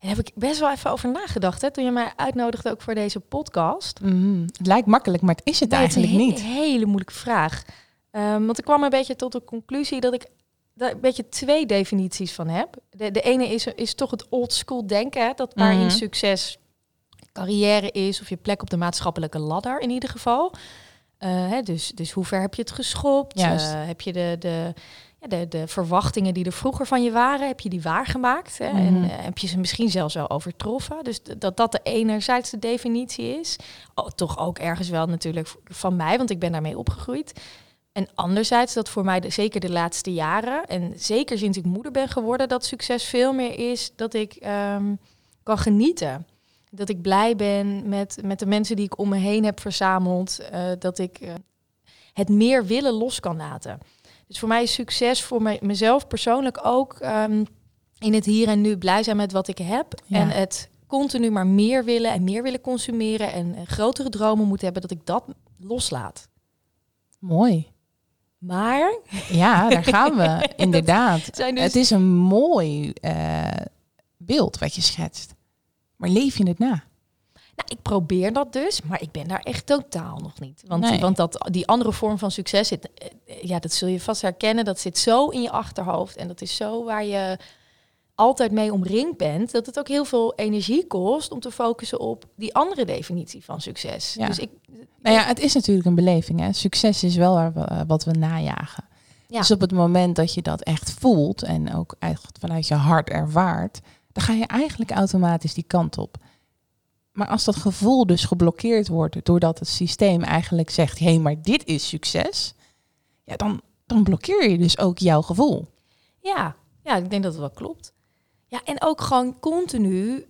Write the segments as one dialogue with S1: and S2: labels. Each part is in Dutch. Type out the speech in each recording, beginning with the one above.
S1: Daar heb ik best wel even over nagedacht hè, toen je mij uitnodigde ook voor deze podcast.
S2: Mhm. Het lijkt makkelijk, maar het is het
S1: Nee,
S2: eigenlijk
S1: is een
S2: niet.
S1: he- hele moeilijke vraag. Ehm, want ik kwam een beetje tot de conclusie dat ik daar een beetje twee definities van heb. De, de ene is, is toch het old school denken, hè, dat waarin
S2: Mhm.
S1: succes carrière is of je plek op de maatschappelijke ladder in ieder geval. Eh, hè, dus, dus hoe ver heb je het geschopt? Eh, heb je de, de, ja, de, de verwachtingen die er vroeger van je waren, heb je die waargemaakt? Hè? En
S2: Mhm.
S1: eh, heb je ze misschien zelfs wel overtroffen? Dus dat dat de enerzijds de definitie is. Oh, toch ook ergens wel natuurlijk van mij, want ik ben daarmee opgegroeid. En anderzijds dat voor mij de, zeker de laatste jaren, en zeker sinds ik moeder ben geworden, dat succes veel meer is dat ik ehm, kan genieten. Dat ik blij ben met, met de mensen die ik om me heen heb verzameld. eh, dat ik eh, het meer willen los kan laten. Dus voor mij is succes voor mij, mezelf persoonlijk ook ehm, in het hier en nu blij zijn met wat ik heb.
S2: Ja.
S1: En het continu maar meer willen en meer willen consumeren en, grotere dromen moeten hebben, dat ik dat loslaat.
S2: Mooi.
S1: Maar
S2: Ja, daar gaan we. Inderdaad.
S1: dus
S2: Het is een mooi eh, beeld wat je schetst. Maar leef je het na?
S1: Nou, ik probeer dat dus, maar ik ben daar echt totaal nog niet. Want,
S2: Nee.
S1: want dat, die andere vorm van succes zit, eh, ja, dat zul je vast herkennen. Dat zit zo in je achterhoofd en dat is zo waar je altijd mee omringd bent, dat het ook heel veel energie kost om te focussen op die andere definitie van succes.
S2: Ja.
S1: Dus ik,
S2: Nou ja, het is natuurlijk een beleving. Hè? Succes is wel waar we, eh, wat we najagen.
S1: Ja.
S2: Dus op het moment dat je dat echt voelt en ook echt vanuit je hart ervaart, dan ga je eigenlijk automatisch die kant op. Maar als dat gevoel dus geblokkeerd wordt doordat het systeem eigenlijk zegt, hé, maar dit is succes, ja, dan, dan blokkeer je dus ook jouw gevoel.
S1: Ja, ja, ik denk dat het wel klopt. Ja, en ook gewoon continu.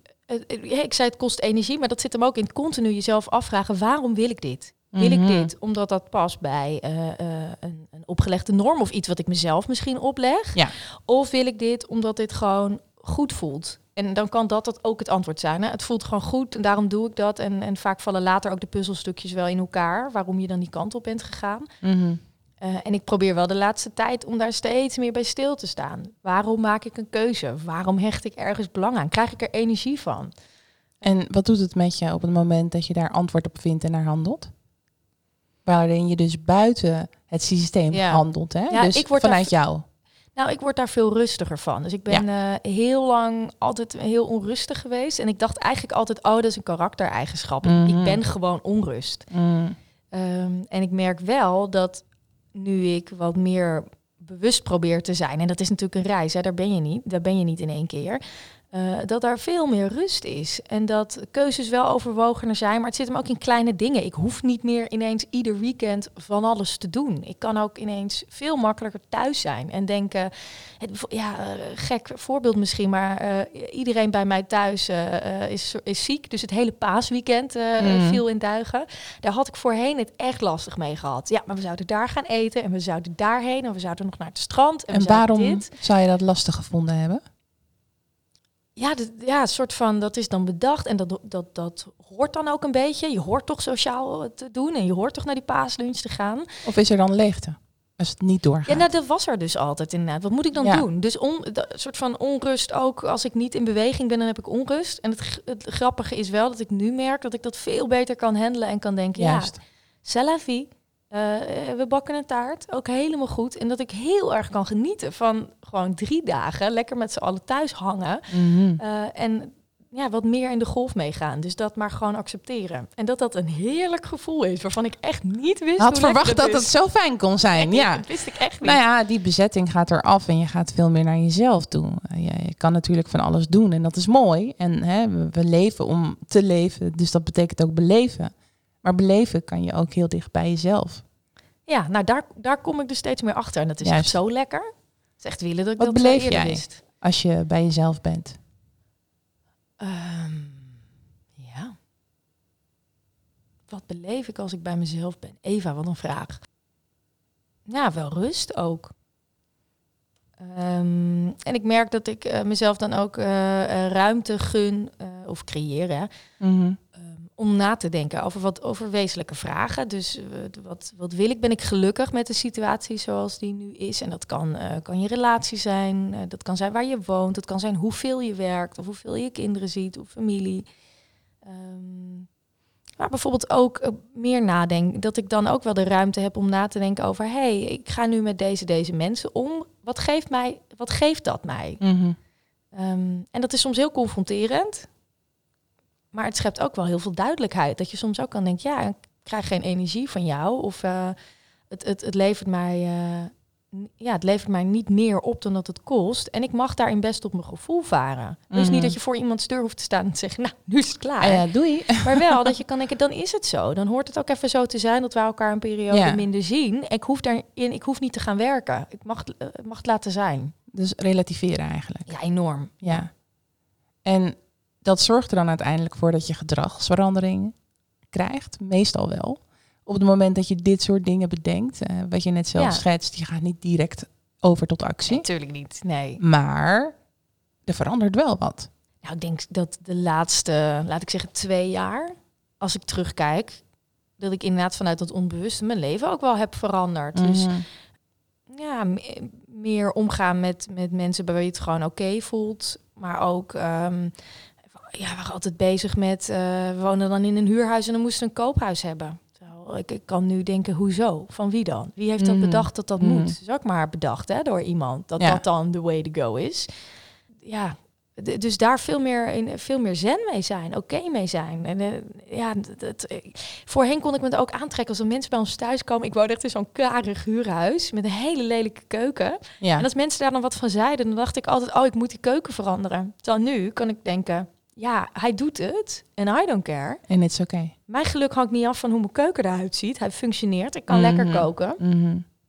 S1: ik zei het kost energie, maar dat zit hem ook in continu jezelf afvragen: waarom wil ik dit? Wil
S2: Mhm.
S1: ik dit omdat dat past bij eh, eh, een, een opgelegde norm of iets wat ik mezelf misschien opleg?
S2: Ja.
S1: Of wil ik dit omdat dit gewoon goed voelt? En dan kan dat, dat ook het antwoord zijn. Hè? Het voelt gewoon goed en daarom doe ik dat. En, en vaak vallen later ook de puzzelstukjes wel in elkaar, waarom je dan die kant op bent gegaan.
S2: Mhm.
S1: Eh, en ik probeer wel de laatste tijd om daar steeds meer bij stil te staan. Waarom maak ik een keuze? Waarom hecht ik ergens belang aan? Krijg ik er energie van?
S2: En wat doet het met je op het moment dat je daar antwoord op vindt en naar handelt? Waarin je dus buiten het systeem
S1: Ja.
S2: handelt, hè?
S1: Ja,
S2: dus
S1: ik word
S2: vanuit jou.
S1: Nou, ik word daar veel rustiger van. Dus ik ben eh, heel lang altijd heel onrustig geweest. En ik dacht eigenlijk altijd, oh, dat is een karaktereigenschap. Ik-
S2: Mhm.
S1: Ik ben gewoon onrust.
S2: Mm.
S1: Ehm, en ik merk wel dat nu ik wat meer bewust probeer te zijn, en dat is natuurlijk een reis, hè, daar ben je niet, daar ben je niet in één keer. Eh, dat daar veel meer rust is. En dat keuzes wel overwogener zijn, maar het zit hem ook in kleine dingen. Ik hoef niet meer ineens ieder weekend van alles te doen. Ik kan ook ineens veel makkelijker thuis zijn en denken, het, ja, eh, gek voorbeeld misschien, maar eh, iedereen bij mij thuis is, is ziek. Dus het hele paasweekend
S2: Mhm.
S1: viel in duigen. Daar had ik voorheen het echt lastig mee gehad. Ja, maar we zouden daar gaan eten en we zouden daarheen en we zouden nog naar het strand. En,
S2: En waarom
S1: Dit.
S2: zou je dat lastig gevonden hebben?
S1: Ja, ja, een soort van, dat is dan bedacht en dat, dat, dat hoort dan ook een beetje. Je hoort toch sociaal te doen en je hoort toch naar die paaslunch te gaan.
S2: Of is er dan leegte? Als het niet doorgaat.
S1: Ja, nou, dat was er dus altijd inderdaad. Wat moet ik dan
S2: Ja.
S1: doen? Dus on, dat soort van onrust ook. Als ik niet in beweging ben, dan heb ik onrust. En het, grappige is wel dat ik nu merk dat ik dat veel beter kan handelen en kan denken,
S2: Juist.
S1: ja, c'est vie. Eh, we bakken een taart, ook helemaal goed. En dat ik heel erg kan genieten van gewoon drie dagen lekker met z'n allen thuis hangen.
S2: Mhm.
S1: Eh, en ja, wat meer in de golf meegaan. Dus dat maar gewoon accepteren. En dat dat een heerlijk gevoel is, waarvan ik echt niet wist
S2: Had verwacht dat
S1: is.
S2: het zo fijn kon zijn. Ja.
S1: Dat wist ik echt niet.
S2: Nou ja, die bezetting gaat eraf en je gaat veel meer naar jezelf toe. Eh, Je, je kan natuurlijk van alles doen en dat is mooi. En hè, we, we leven om te leven, dus dat betekent ook beleven. Maar beleven kan je ook heel dicht bij jezelf.
S1: Ja, nou daar, daar kom ik dus steeds meer achter. En dat is
S2: Juist.
S1: echt zo lekker. Het is echt willen dat ik
S2: Wat
S1: dat
S2: beleef
S1: eerder
S2: jij?
S1: wist.
S2: Als je bij jezelf bent.
S1: Ehm, ja. Wat beleef ik als ik bij mezelf ben? Eva, wat een vraag. Ja, wel rust ook. Ehm, en ik merk dat ik eh, mezelf dan ook eh, eh, ruimte gun of creëer hè,
S2: Mhm.
S1: Om na te denken over wat over wezenlijke vragen. Dus eh, wat, wat wil ik? Ben ik gelukkig met de situatie zoals die nu is? En dat kan, eh, kan je relatie zijn, eh, dat kan zijn waar je woont, dat kan zijn hoeveel je werkt of hoeveel je kinderen ziet of familie. Ehm, maar bijvoorbeeld ook meer nadenken, dat ik dan ook wel de ruimte heb om na te denken over, hé, hey, ik ga nu met deze, deze mensen om. Wat geeft, mij, wat geeft dat mij?
S2: Mhm.
S1: Ehm, en dat is soms heel confronterend. Maar het schept ook wel heel veel duidelijkheid. Dat je soms ook kan denken, ja, ik krijg geen energie van jou. Of eh, het, het, het, levert mij, eh, ja, het levert mij niet meer op dan dat het kost. En ik mag daarin best op mijn gevoel varen. Dus
S2: Mhm.
S1: niet dat je voor iemands deur hoeft te staan en te zeggen, nou, nu is het klaar.
S2: Ah ja, doei.
S1: Maar wel dat je kan denken, dan is het zo. Dan hoort het ook even zo te zijn dat we elkaar een periode
S2: Ja.
S1: minder zien. Ik hoef, daarin, ik hoef niet te gaan werken. Ik mag, het- eh, mag het laten zijn.
S2: Dus relativeren eigenlijk.
S1: Ja, enorm.
S2: Ja. En dat zorgt er dan uiteindelijk voor dat je gedragsverandering krijgt, meestal wel. Op het moment dat je dit soort dingen bedenkt, eh, wat je net zelf
S1: Ja.
S2: schetst, je gaat niet direct over tot actie.
S1: Natuurlijk niet, nee.
S2: Maar er verandert wel wat.
S1: Nou, ik denk dat de laatste, laat ik zeggen, twee jaar, als ik terugkijk, dat ik inderdaad vanuit dat onbewuste mijn leven ook wel heb veranderd. Dus
S2: Mhm.
S1: ja, me- meer omgaan met, met mensen bij wie je het gewoon oké voelt. Maar ook, ehm, ja, we waren altijd bezig met, eh, we woonden dan in een huurhuis en dan moesten we een koophuis hebben. Ik, ik kan nu denken, hoezo? Van wie dan? Wie heeft dat
S2: Mhm.
S1: bedacht dat dat
S2: Mhm.
S1: moet? Dat is ook maar bedacht hè, door iemand, dat
S2: Ja.
S1: dat dan the way to go is. Ja, dus daar veel meer, in, veel meer zen mee zijn, oké mee zijn. En eh, ja, dat, eh, voorheen kon ik me het ook aantrekken als er mensen bij ons thuis komen. Ik woonde echt in zo'n karig huurhuis met een hele lelijke keuken.
S2: Ja.
S1: En als mensen daar dan wat van zeiden, dan dacht ik altijd, oh, ik moet die keuken veranderen. Terwijl nu kan ik denken, ja, hij doet het en I don't care.
S2: En het is oké.
S1: Mijn geluk hangt niet af van hoe mijn keuken eruit ziet. Hij functioneert, ik kan
S2: Mhm.
S1: lekker koken.
S2: Mhm.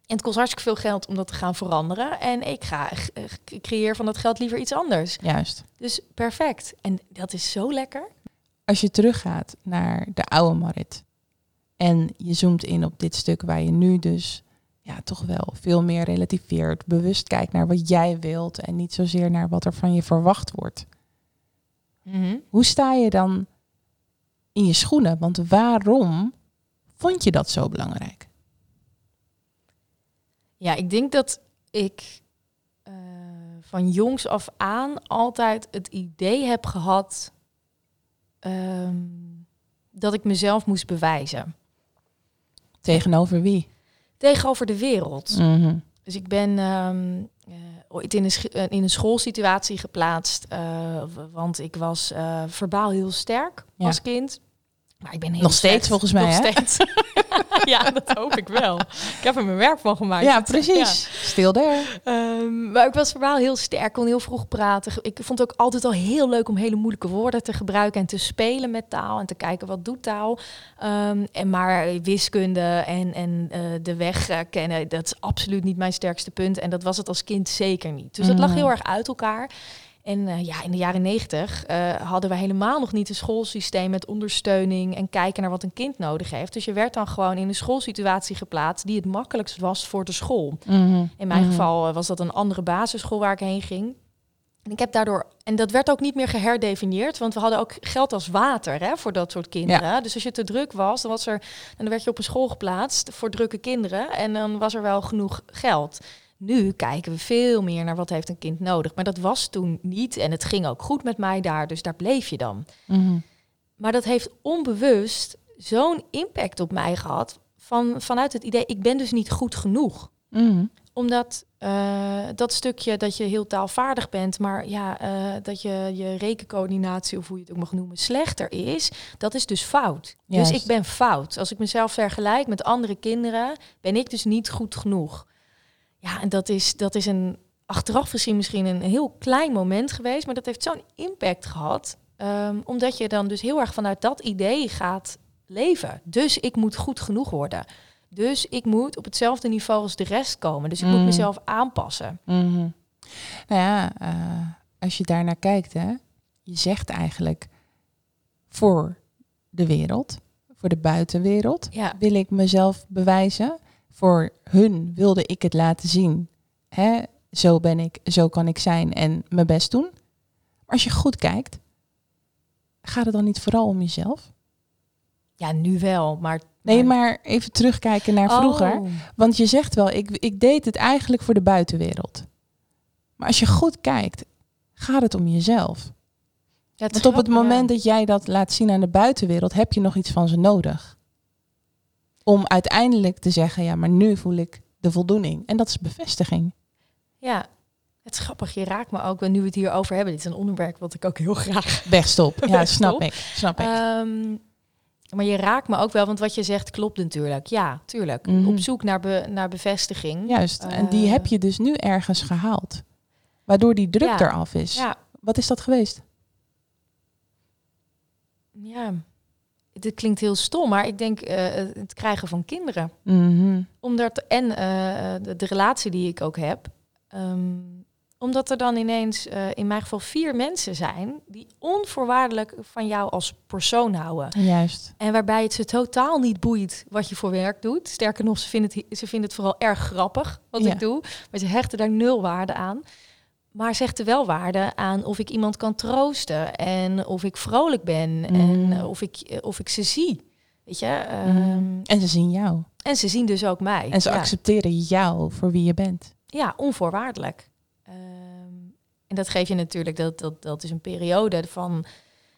S1: En het kost hartstikke veel geld om dat te gaan veranderen. En ik ga eh, ik creëer van dat geld liever iets anders.
S2: Juist.
S1: Dus perfect. En dat is zo lekker.
S2: Als je teruggaat naar de oude Marit en je zoomt in op dit stuk waar je nu dus ja, toch wel veel meer relativeert, bewust kijkt naar wat jij wilt en niet zozeer naar wat er van je verwacht wordt. Hoe sta je dan in je schoenen? Want waarom vond je dat zo belangrijk?
S1: Ja, ik denk dat ik eh, van jongs af aan altijd het idee heb gehad ehm, dat ik mezelf moest bewijzen
S2: Tegenover wie?
S1: tegenover de wereld.
S2: Mhm.
S1: Dus ik ben ehm, eh, ooit in een, eh, in een schoolsituatie geplaatst, eh, want ik was eh, verbaal heel sterk
S2: Ja.
S1: als kind. Maar ik ben heel
S2: Nog steeds
S1: slecht.
S2: volgens mij,
S1: Nog
S2: hè?
S1: steeds. ja, dat hoop ik wel. Ik heb er mijn werk van gemaakt.
S2: Ja,
S1: Ja.
S2: precies. Stil there.
S1: Ehm, maar ik was verbaal heel sterk, kon heel vroeg praten. Ik vond het ook altijd al heel leuk om hele moeilijke woorden te gebruiken en te spelen met taal en te kijken wat doet taal. Ehm, en maar wiskunde en, en eh, de weg eh, kennen, dat is absoluut niet mijn sterkste punt. En dat was het als kind zeker niet. Dus dat lag
S2: Mhm.
S1: heel erg uit elkaar. En eh, ja, in de jaren negentig eh, hadden we helemaal nog niet een schoolsysteem met ondersteuning en kijken naar wat een kind nodig heeft. Dus je werd dan gewoon in een schoolsituatie geplaatst die het makkelijkst was voor de school.
S2: Mhm.
S1: In mijn
S2: Mhm.
S1: geval eh, was dat een andere basisschool waar ik heen ging. En ik heb daardoor, en dat werd ook niet meer geherdefinieerd, want we hadden ook geld als water hè, voor dat soort kinderen. Dus als je te druk was, dan was er, dan werd je op een school geplaatst voor drukke kinderen en dan was er wel genoeg geld. Nu kijken we veel meer naar wat heeft een kind nodig, maar dat was toen niet en het ging ook goed met mij daar, dus daar bleef je dan.
S2: Mhm.
S1: Maar dat heeft onbewust zo'n impact op mij gehad van, vanuit het idee, ik ben dus niet goed genoeg
S2: Mhm.
S1: omdat eh, dat stukje dat je heel taalvaardig bent, maar ja, eh, dat je je rekencoördinatie, of hoe je het ook mag noemen, slechter is, dat is dus fout. Dus ik ben fout. Als ik mezelf vergelijk met andere kinderen, ben ik dus niet goed genoeg. Ja, en dat is, dat is een achteraf gezien misschien een heel klein moment geweest, maar dat heeft zo'n impact gehad. ehm, omdat je dan dus heel erg vanuit dat idee gaat leven. Dus ik moet goed genoeg worden. Dus ik moet op hetzelfde niveau als de rest komen. Dus ik moet
S2: Mm.
S1: mezelf aanpassen.
S2: Mhm. Nou ja, eh, als je daarnaar kijkt, hè, je zegt eigenlijk voor de wereld, voor de buitenwereld,
S1: Ja,
S2: wil ik mezelf bewijzen. Voor hun wilde ik het laten zien. Hè, zo ben ik, zo kan ik zijn en mijn best doen. Maar als je goed kijkt, gaat het dan niet vooral om jezelf?
S1: ja nu wel, maar...
S2: Nee, maar even terugkijken naar vroeger.
S1: Oh.
S2: Want je zegt wel, ik, ik deed het eigenlijk voor de buitenwereld. Maar als je goed kijkt, gaat het om jezelf.
S1: Ja, het
S2: Want op het moment dat jij dat laat zien aan de buitenwereld, heb je nog iets van ze nodig. Om uiteindelijk te zeggen, ja, maar nu voel ik de voldoening. En dat is bevestiging.
S1: Ja, het is grappig. Je raakt me ook, nu we het hier over hebben. Dit is een onderwerp wat ik ook heel graag...
S2: Wegstop. Ja, snap ik. Snap ik.
S1: Ehm, maar je raakt me ook wel, want wat je zegt klopt natuurlijk. Ja, tuurlijk.
S2: Mhm.
S1: Op zoek naar, be, naar bevestiging.
S2: Juist. En die
S1: eh,
S2: heb je dus nu ergens gehaald. Waardoor die druk
S1: Ja.
S2: eraf is.
S1: Ja,
S2: Wat is dat geweest?
S1: ja. Dit klinkt heel stom, maar ik denk eh, het krijgen van kinderen.
S2: Mhm.
S1: Omdat, en eh, de, de relatie die ik ook heb. ehm, omdat er dan ineens eh, in mijn geval vier mensen zijn die onvoorwaardelijk van jou als persoon houden.
S2: Juist.
S1: En waarbij het ze totaal niet boeit wat je voor werk doet. Sterker nog, ze vinden het, ze vinden het vooral erg grappig wat
S2: Ja.
S1: ik doe. Maar ze hechten daar nul waarde aan. Maar ze hechten wel waarde aan of ik iemand kan troosten. En of ik vrolijk ben.
S2: Mm.
S1: En eh, of, ik, eh, of ik ze zie. Weet je? ehm,
S2: Mhm. En ze zien jou.
S1: En ze zien dus ook mij.
S2: En ze
S1: ja.
S2: accepteren jou voor wie je bent.
S1: Ja, onvoorwaardelijk. Ehm, en dat geef je natuurlijk, dat, dat, dat is een periode van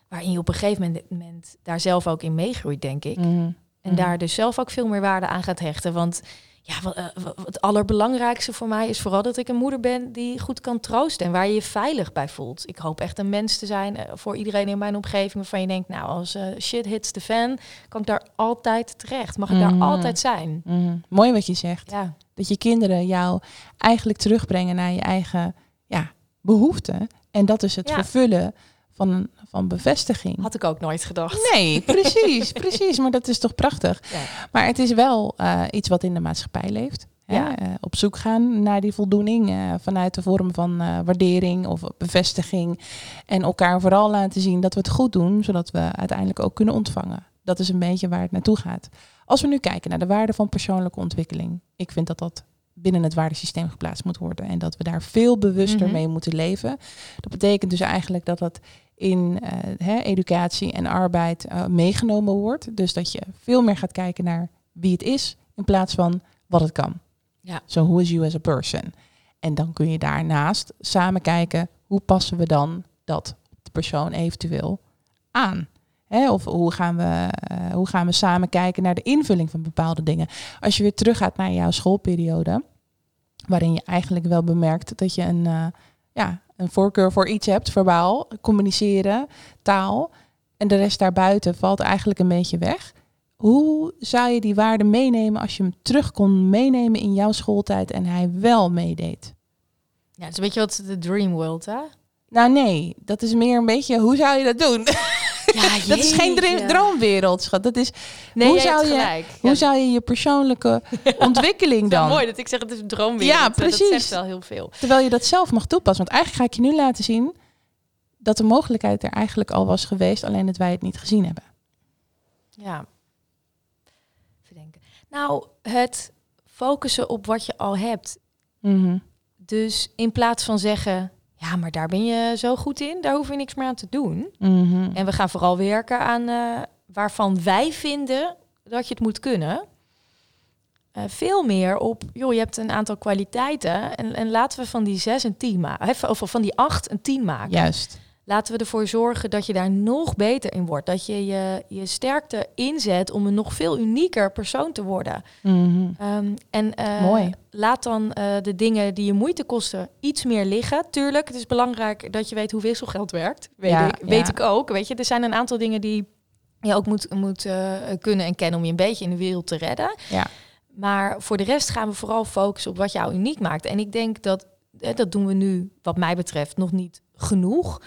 S1: waarin je op een gegeven moment daar zelf ook in meegroeit, denk ik.
S2: Mhm.
S1: En daar dus zelf ook veel meer waarde aan gaat hechten. Want ja, wat, eh, wat- het allerbelangrijkste voor mij is vooral dat ik een moeder ben die goed kan troosten en waar je je veilig bij voelt. Ik hoop echt een mens te zijn eh, voor iedereen in mijn omgeving waarvan je denkt, nou, als eh, shit hits the fan, kan ik daar altijd terecht. Mag ik daar altijd zijn?
S2: Mhm. Mooi wat je zegt.
S1: Ja,
S2: Dat je kinderen jou eigenlijk terugbrengen naar je eigen ja, behoeften. En dat is het
S1: Ja.
S2: vervullen van, van bevestiging.
S1: had ik ook nooit gedacht.
S2: Nee, precies, precies. Maar dat is toch prachtig.
S1: Ja.
S2: Maar het is wel eh, iets wat in de maatschappij leeft. Hè?
S1: Ja.
S2: Eh, op zoek gaan naar die voldoening eh, vanuit de vorm van waardering of bevestiging. En elkaar vooral laten zien dat we het goed doen, zodat we uiteindelijk ook kunnen ontvangen. Dat is een beetje waar het naartoe gaat. Als we nu kijken naar de waarde van persoonlijke ontwikkeling. Ik vind dat dat binnen het waardesysteem geplaatst moet worden. En dat we daar veel bewuster
S1: Mhm.
S2: mee moeten leven. Dat betekent dus eigenlijk dat dat in eh, hè, educatie en arbeid eh, meegenomen wordt. Dus dat je veel meer gaat kijken naar wie het is in plaats van wat het kan.
S1: Ja.
S2: So who is you as a person? En dan kun je daarnaast samen kijken hoe passen we dan dat de persoon eventueel aan. Hè, of hoe gaan, we, eh, hoe gaan we samen kijken naar de invulling van bepaalde dingen. Als je weer teruggaat naar jouw schoolperiode, waarin je eigenlijk wel bemerkt dat je een, ja, een voorkeur voor iets hebt, verbaal, communiceren, taal. En de rest daarbuiten valt eigenlijk een beetje weg. Hoe zou je die waarde meenemen als je hem terug kon meenemen in jouw schooltijd en hij wel meedeed?
S1: Ja, het is een beetje wat de dream world, hè?
S2: Nou nee, dat is meer een beetje, hoe zou je dat doen?
S1: Ja,
S2: dat is geen droomwereld, schat. Dat is,
S1: Nee,
S2: Hoe zou je-
S1: gelijk.
S2: hoe zou je je persoonlijke ontwikkeling dan?
S1: mooi dat ik zeg het is een droomwereld.
S2: Ja,
S1: hè, Dat
S2: precies.
S1: zegt wel heel veel.
S2: Terwijl je dat zelf mag toepassen. Want eigenlijk ga ik je nu laten zien dat de mogelijkheid er eigenlijk al was geweest, alleen dat wij het niet gezien hebben.
S1: Ja. Even denken. Nou, het focussen op wat je al hebt.
S2: Mhm.
S1: Dus in plaats van zeggen, ja, maar daar ben je zo goed in, daar hoef je niks meer aan te doen.
S2: Mhm.
S1: En we gaan vooral werken aan eh, waarvan wij vinden dat je het moet kunnen. Eh, veel meer op, joh, je hebt een aantal kwaliteiten en, en laten we van die zes een tien maken. Of van die acht een tien maken.
S2: Juist.
S1: Laten we ervoor zorgen dat je daar nog beter in wordt. Dat je je, je sterkte inzet om een nog veel unieker persoon te worden. Ehm, en eh,
S2: Mooi.
S1: laat dan eh, de dingen die je moeite kosten iets meer liggen. Tuurlijk, het is belangrijk dat je weet hoe wisselgeld werkt. Weet,
S2: Ja,
S1: ik, weet
S2: ja.
S1: ik ook. Weet je, er zijn een aantal dingen die je ook moet, moet eh, kunnen en kennen om je een beetje in de wereld te redden.
S2: Ja.
S1: Maar voor de rest gaan we vooral focussen op wat jou uniek maakt. En ik denk dat, dat doen we nu, wat mij betreft, nog niet genoeg.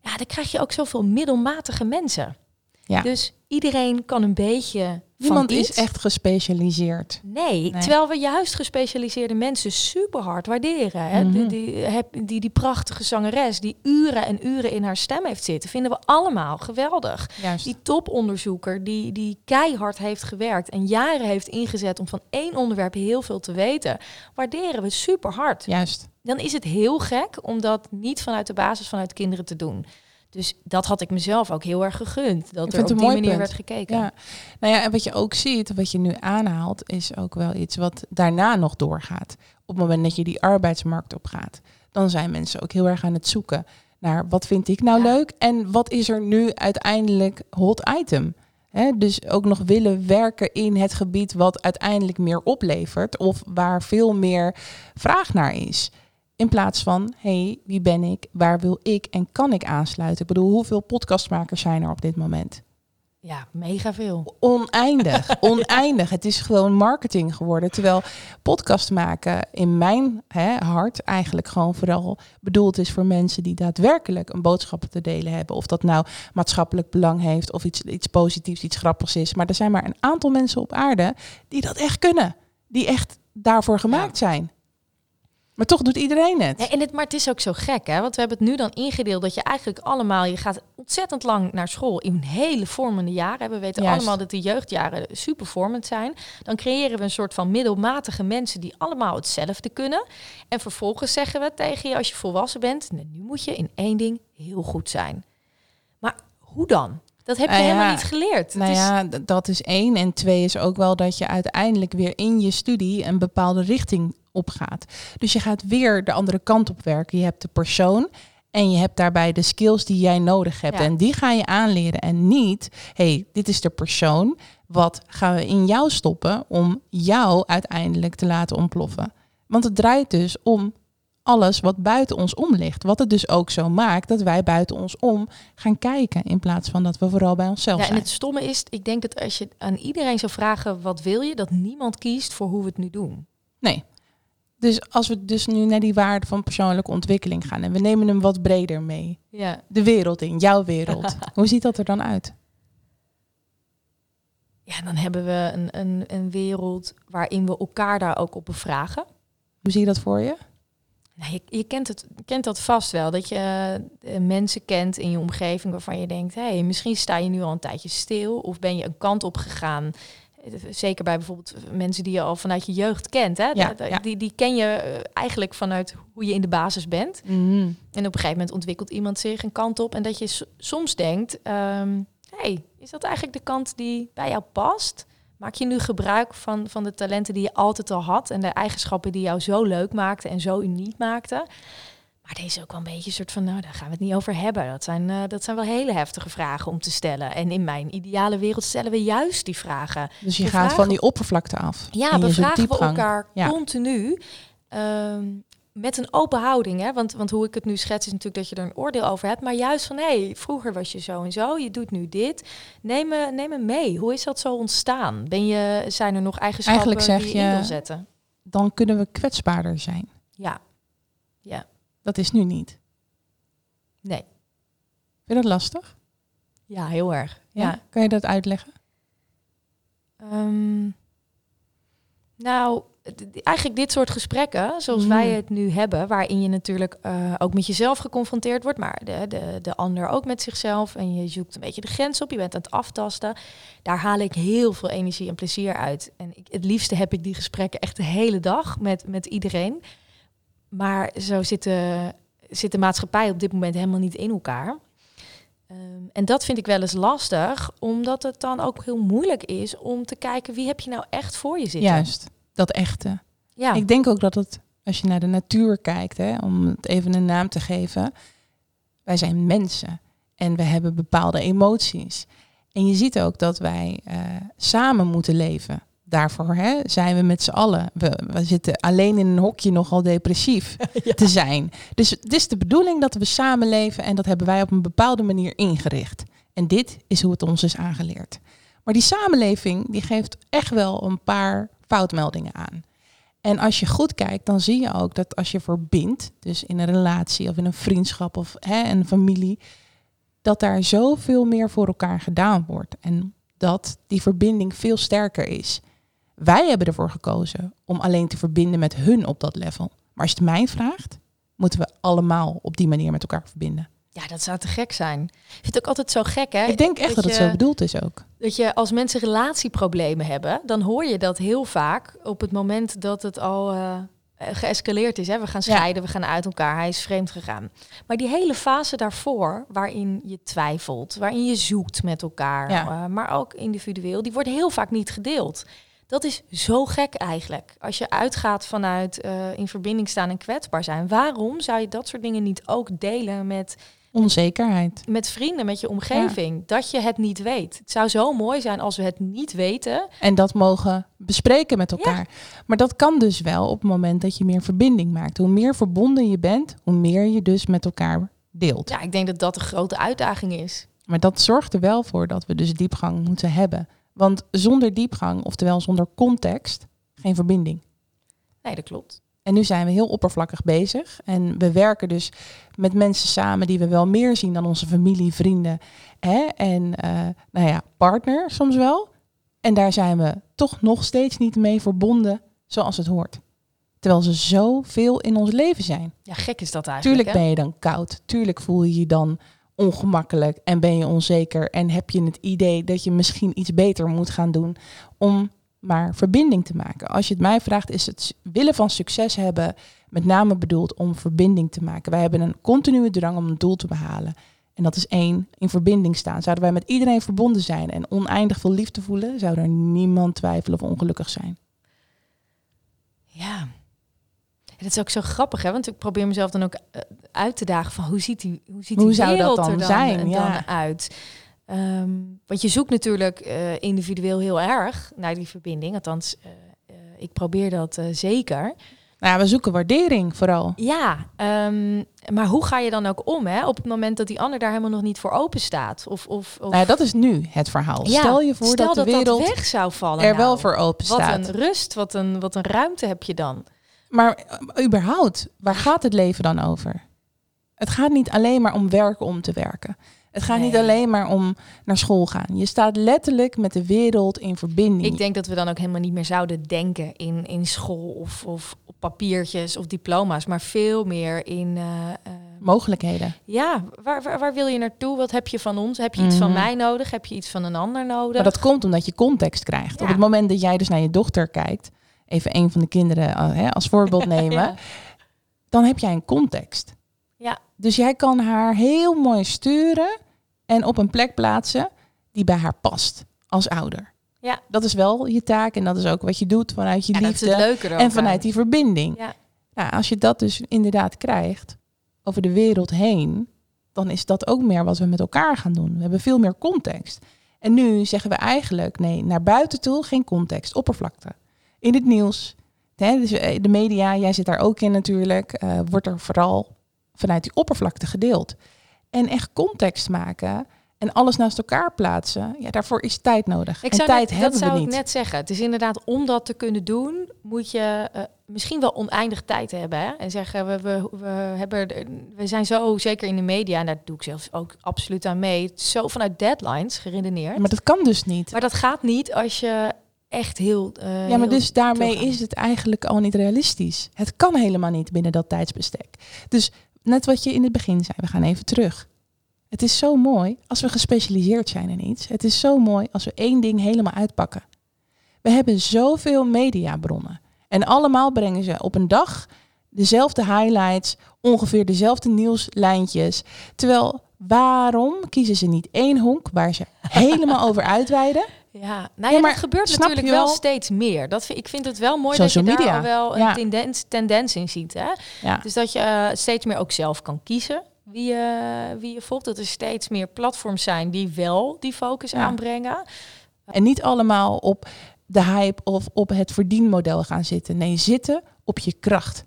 S1: Ja, dan krijg je ook zoveel middelmatige mensen.
S2: Ja.
S1: Dus iedereen kan een beetje.
S2: Niemand
S1: van
S2: is echt gespecialiseerd.
S1: Nee,
S2: Nee.
S1: terwijl we juist gespecialiseerde mensen super hard waarderen. Hè?
S2: Mhm.
S1: Die, die, die prachtige zangeres die uren en uren in haar stem heeft zitten, vinden we allemaal geweldig.
S2: Juist.
S1: Die toponderzoeker die, die keihard heeft gewerkt en jaren heeft ingezet om van één onderwerp heel veel te weten, waarderen we super hard.
S2: Juist.
S1: Dan is het heel gek om dat niet vanuit de basis vanuit kinderen te doen. Dus dat had ik mezelf ook heel erg gegund. Dat
S2: Ik
S1: er op die manier
S2: punt.
S1: werd gekeken.
S2: Ja. Nou ja, en wat je ook ziet, wat je nu aanhaalt, is ook wel iets wat daarna nog doorgaat. Op het moment dat je die arbeidsmarkt op gaat, dan zijn mensen ook heel erg aan het zoeken naar wat vind ik nou
S1: Ja.
S2: leuk en wat is er nu uiteindelijk hot item. Dus ook nog willen werken in het gebied wat uiteindelijk meer oplevert of waar veel meer vraag naar is. In plaats van, hé, hey, wie ben ik, waar wil ik en kan ik aansluiten? Ik bedoel, hoeveel podcastmakers zijn er op dit moment?
S1: ja, mega veel.
S2: Oneindig, oneindig. Het is gewoon marketing geworden. Terwijl podcast maken in mijn hè, hart eigenlijk gewoon vooral bedoeld is voor mensen die daadwerkelijk een boodschap te delen hebben. Of dat nou maatschappelijk belang heeft of iets, iets positiefs, iets grappigs is. Maar er zijn maar een aantal mensen op aarde die dat echt kunnen. Die echt daarvoor gemaakt zijn. Maar toch doet iedereen het.
S1: Ja, en het, maar het is ook zo gek, hè? Want we hebben het nu dan ingedeeld dat je eigenlijk allemaal, je gaat ontzettend lang naar school in hele vormende jaren. We weten
S2: Juist.
S1: allemaal dat de jeugdjaren super vormend zijn. Dan creëren we een soort van middelmatige mensen die allemaal hetzelfde kunnen. En vervolgens zeggen we tegen je als je volwassen bent, "Nee, nu moet je in één ding heel goed zijn. Maar hoe dan? Dat heb je
S2: Nou ja,
S1: helemaal niet geleerd.
S2: Nou
S1: is-
S2: ja, dat is één. En twee is ook wel dat je uiteindelijk weer in je studie een bepaalde richting opgaat. Dus je gaat weer de andere kant op werken. Je hebt de persoon en je hebt daarbij de skills die jij nodig hebt.
S1: Ja.
S2: En die ga je aanleren. En niet, hey, dit is de persoon. Wat gaan we in jou stoppen om jou uiteindelijk te laten ontploffen? Want het draait dus om alles wat buiten ons om ligt. Wat het dus ook zo maakt dat wij buiten ons om gaan kijken. In plaats van dat we vooral bij onszelf
S1: Ja, en
S2: zijn.
S1: het stomme is, ik denk dat als je aan iedereen zou vragen wat wil je, dat niemand kiest voor hoe we het nu doen.
S2: Nee. Dus als we dus nu naar die waarde van persoonlijke ontwikkeling gaan en we nemen hem wat breder mee.
S1: Ja.
S2: De wereld in, jouw wereld. Hoe ziet dat er dan uit?
S1: Ja, dan hebben we een, een, een wereld waarin we elkaar daar ook op bevragen.
S2: Hoe zie je dat voor je?
S1: Nou, je, je kent, het, kent dat vast wel, dat je eh, mensen kent in je omgeving waarvan je denkt, hé, hey, misschien sta je nu al een tijdje stil of ben je een kant op gegaan. Zeker bij bijvoorbeeld mensen die je al vanuit je jeugd kent. Hè?
S2: Ja, ja.
S1: Die, die ken je eh, eigenlijk vanuit hoe je in de basis bent. En op een gegeven moment ontwikkelt iemand zich een kant op. En dat je soms denkt, ehm hey, is dat eigenlijk de kant die bij jou past? Maak je nu gebruik van, van de talenten die je altijd al had en de eigenschappen die jou zo leuk maakten en zo uniek maakten? Maar deze is ook wel een beetje een soort van, nou, daar gaan we het niet over hebben. Dat zijn, eh, dat zijn wel hele heftige vragen om te stellen. En in mijn ideale wereld stellen we juist die vragen.
S2: Dus je
S1: We
S2: gaat
S1: vragen-
S2: van die oppervlakte af.
S1: Ja,
S2: En je zoekt
S1: bevragen we elkaar
S2: Ja.
S1: continu. ehm, met een open houding. Hè? Want, want hoe ik het nu schets is natuurlijk dat je er een oordeel over hebt. Maar juist van, hé, hey, vroeger was je zo en zo. Je doet nu dit. Neem me, neem me mee. Hoe is dat zo ontstaan? Ben je, zijn er nog eigenschappen
S2: Eigenlijk zeg
S1: die je in wil zetten?
S2: Dan kunnen we kwetsbaarder zijn.
S1: Ja. Ja.
S2: Dat is nu niet.
S1: Nee.
S2: Vind je dat lastig?
S1: Ja, heel erg. Ja.
S2: Kan je dat uitleggen?
S1: Ehm, nou, eigenlijk dit soort gesprekken, zoals
S2: Mm.
S1: wij het nu hebben, waarin je natuurlijk eh, ook met jezelf geconfronteerd wordt, maar de, de, de ander ook met zichzelf. En je zoekt een beetje de grens op, je bent aan het aftasten. Daar haal ik heel veel energie en plezier uit. En ik, het liefste heb ik die gesprekken echt de hele dag met, met iedereen. Maar zo zit de, zit de maatschappij op dit moment helemaal niet in elkaar. Ehm, en dat vind ik wel eens lastig, omdat het dan ook heel moeilijk is om te kijken wie heb je nou echt voor je zitten.
S2: Juist, dat echte.
S1: Ja.
S2: Ik denk ook dat het, als je naar de natuur kijkt, hè, om het even een naam te geven. Wij zijn mensen en we hebben bepaalde emoties. En je ziet ook dat wij uh, samen moeten leven. Daarvoor hè, zijn we met z'n allen. We, we, zitten alleen in een hokje nogal depressief ja. te zijn. Dus het is de bedoeling dat we samenleven en dat hebben wij op een bepaalde manier ingericht. En dit is hoe het ons is aangeleerd. Maar die samenleving die geeft echt wel een paar foutmeldingen aan. En als je goed kijkt, dan zie je ook dat als je verbindt, dus in een relatie of in een vriendschap of hè, een familie, dat daar zoveel meer voor elkaar gedaan wordt. En dat die verbinding veel sterker is. Wij hebben ervoor gekozen om alleen te verbinden met hun op dat level. Maar als je het mij vraagt, moeten we allemaal op die manier met elkaar verbinden.
S1: Ja, dat zou te gek zijn. Ik vind het ook altijd zo gek, hè?
S2: Ik denk echt dat, het zo bedoeld is ook.
S1: Dat je als mensen relatieproblemen hebben, dan hoor je dat heel vaak op het moment dat het al uh, geëscaleerd is. Hè? We gaan scheiden, we gaan uit elkaar, hij is vreemd gegaan. Maar die hele fase daarvoor, waarin je twijfelt, waarin je zoekt met elkaar, uh, maar ook individueel, die wordt heel vaak niet gedeeld. Dat is zo gek eigenlijk. Als je uitgaat vanuit uh, in verbinding staan en kwetsbaar zijn, waarom zou je dat soort dingen niet ook delen met
S2: Onzekerheid.
S1: Met vrienden, met je omgeving. Dat je het niet weet. Het zou zo mooi zijn als we het niet weten.
S2: En dat mogen bespreken met elkaar. Maar dat kan dus wel op het moment dat je meer verbinding maakt. Hoe meer verbonden je bent, hoe meer je dus met elkaar deelt.
S1: Ja, ik denk dat dat een grote uitdaging is.
S2: Maar dat zorgt er wel voor dat we dus diepgang moeten hebben. Want zonder diepgang, oftewel zonder context, geen verbinding.
S1: Nee, dat klopt.
S2: En nu zijn we heel oppervlakkig bezig. En we werken dus met mensen samen die we wel meer zien dan onze familie, vrienden hè? en uh, nou ja, partner soms wel. En daar zijn we toch nog steeds niet mee verbonden zoals het hoort. Terwijl ze zoveel in ons leven zijn.
S1: Ja, gek is dat eigenlijk.
S2: Tuurlijk ben je dan koud. Tuurlijk voel je je dan ongemakkelijk en ben je onzeker. En heb je het idee dat je misschien iets beter moet gaan doen om maar verbinding te maken. Als je het mij vraagt, is het willen van succes hebben met name bedoeld om verbinding te maken. Wij hebben een continue drang om een doel te behalen. En dat is één, in verbinding staan. Zouden wij met iedereen verbonden zijn en oneindig veel liefde voelen, zou er niemand twijfelen of ongelukkig zijn.
S1: Ja, dat is ook zo grappig, hè? Want ik probeer mezelf dan ook eh, uit te dagen van hoe ziet die, hoe ziet die hoe zou dat dan, er dan, zijn, ja. dan uit? Um, want je zoekt natuurlijk uh, individueel heel erg naar die verbinding. Althans, uh, uh, ik probeer dat zeker.
S2: Nou ja, we zoeken waardering vooral.
S1: Ja, um, maar hoe ga je dan ook om hè, op het moment dat die ander daar helemaal nog niet voor open staat? Of, of,
S2: of... Nou, dat is nu het verhaal. Ja, stel je voor stel dat de wereld dat
S1: weg zou vallen.
S2: Er nou, wel voor open staat.
S1: Wat een rust, wat een, wat een ruimte heb je dan.
S2: Maar überhaupt, waar gaat het leven dan over? Het gaat niet alleen maar om werken om te werken. Het gaat niet alleen maar om naar school gaan. Je staat letterlijk met de wereld in verbinding.
S1: Ik denk dat we dan ook helemaal niet meer zouden denken in, in school of, of op papiertjes of diploma's, maar veel meer in uh, uh,
S2: mogelijkheden.
S1: Ja, waar, waar, waar, wil je naartoe? Wat heb je van ons? Heb je iets van mhm. mij nodig? Heb je iets van een ander nodig?
S2: Maar dat komt omdat je context krijgt. Op het moment dat jij dus naar je dochter kijkt, even een van de kinderen uh, hè, als voorbeeld nemen, ja. dan heb jij een context.
S1: Ja.
S2: Dus jij kan haar heel mooi sturen en op een plek plaatsen die bij haar past als ouder.
S1: Ja.
S2: Dat is wel je taak en dat is ook wat je doet vanuit je liefde en vanuit die verbinding.
S1: Ja.
S2: Nou, als je dat dus inderdaad krijgt over de wereld heen, dan is dat ook meer wat we met elkaar gaan doen. We hebben veel meer context. En nu zeggen we eigenlijk, nee, naar buiten toe geen context, oppervlakte. In het nieuws, hè, dus eh, de media, jij zit daar ook in natuurlijk, uh, wordt er vooral vanuit die oppervlakte gedeeld. En echt context maken en alles naast elkaar plaatsen, ja, daarvoor is tijd nodig.
S1: Ik
S2: en tijd
S1: net,
S2: hebben
S1: dat zou
S2: we niet.
S1: ik net zeggen. Het is inderdaad om dat te kunnen doen, moet je uh, misschien wel oneindig tijd hebben. Hè? En zeggen we, we, we, hebben, we zijn zo zeker in de media, en daar doe ik zelf ook absoluut aan mee, zo vanuit deadlines geredeneerd.
S2: maar dat kan dus niet.
S1: Maar dat gaat niet als je echt heel. Uh,
S2: ja, maar dus daarmee is het eigenlijk al niet realistisch. Het kan helemaal niet binnen dat tijdsbestek. Dus net wat je in het begin zei, we gaan even terug. Het is zo mooi als we gespecialiseerd zijn in iets. Het is zo mooi als we één ding helemaal uitpakken. We hebben zoveel mediabronnen. En allemaal brengen ze op een dag dezelfde highlights, ongeveer dezelfde nieuwslijntjes. Terwijl, waarom kiezen ze niet één honk waar ze helemaal over uitweiden?
S1: Ja, nou ja, maar dat gebeurt natuurlijk wel? steeds meer. Dat vind, ik vind het wel mooi
S2: Social
S1: dat je
S2: media.
S1: daar wel een tendens, tendens in ziet. Hè? Dus dat je uh, steeds meer ook zelf kan kiezen wie je, wie je volgt. Dat er steeds meer platforms zijn die wel die focus aanbrengen.
S2: En niet allemaal op de hype of op het verdienmodel gaan zitten. Nee, zitten op je kracht.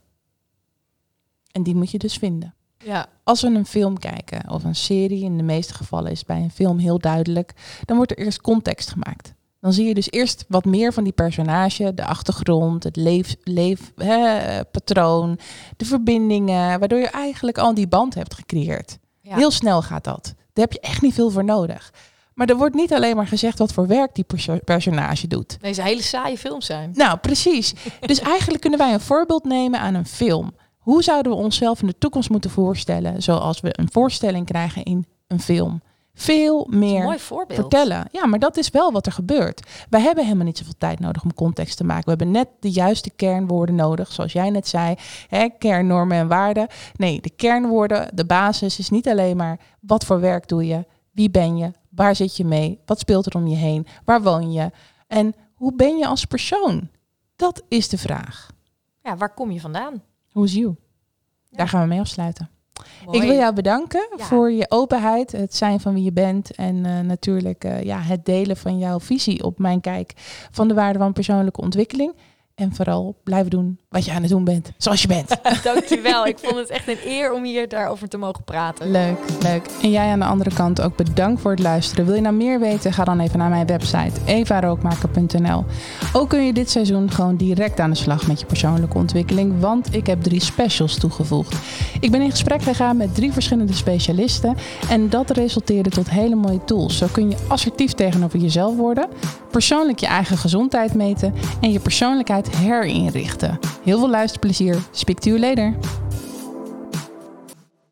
S2: En die moet je dus vinden.
S1: Ja.
S2: Als we een film kijken of een serie, in de meeste gevallen is bij een film heel duidelijk, dan wordt er eerst context gemaakt. Dan zie je dus eerst wat meer van die personage, de achtergrond, het leefpatroon, de verbindingen, waardoor je eigenlijk al die band hebt gecreëerd.
S1: Ja.
S2: Heel snel gaat dat. Daar heb je echt niet veel voor nodig. Maar er wordt niet alleen maar gezegd wat voor werk die perso- personage doet.
S1: Deze hele saaie films zijn.
S2: Nou, precies. Dus eigenlijk kunnen wij een voorbeeld nemen aan een film. Hoe zouden we onszelf in de toekomst moeten voorstellen, zoals we een voorstelling krijgen in een film? Veel meer vertellen. Ja, maar dat is wel wat er gebeurt. Wij hebben helemaal niet zoveel tijd nodig om context te maken. We hebben net de juiste kernwoorden nodig, zoals jij net zei. Hè, kernnormen en waarden. Nee, de kernwoorden, de basis is niet alleen maar wat voor werk doe je, wie ben je, waar zit je mee, wat speelt er om je heen, waar woon je en hoe ben je als persoon? Dat is de vraag.
S1: Ja, waar kom je vandaan?
S2: Hoe is you?
S1: Ja.
S2: Daar gaan we mee afsluiten.
S1: Mooi.
S2: Ik wil jou bedanken
S1: Ja.
S2: voor je openheid, het zijn van wie je bent en eh, natuurlijk eh, ja, het delen van jouw visie op mijn kijk van de waarde van persoonlijke ontwikkeling. En vooral blijven doen wat je aan het doen bent, zoals je bent.
S1: Dankjewel. Ik vond het echt een eer om hier daarover te mogen praten.
S2: Leuk, leuk. En jij aan de andere kant ook bedankt voor het luisteren. Wil je nou meer weten? Ga dan even naar mijn website evarookmaker.nl. Ook kun je dit seizoen gewoon direct aan de slag met je persoonlijke ontwikkeling, want ik heb drie specials toegevoegd. Ik ben in gesprek gegaan met drie verschillende specialisten en dat resulteerde tot hele mooie tools. Zo kun je assertief tegenover jezelf worden, persoonlijk je eigen gezondheid meten en je persoonlijkheid herinrichten. Heel veel luisterplezier. Speak to you later.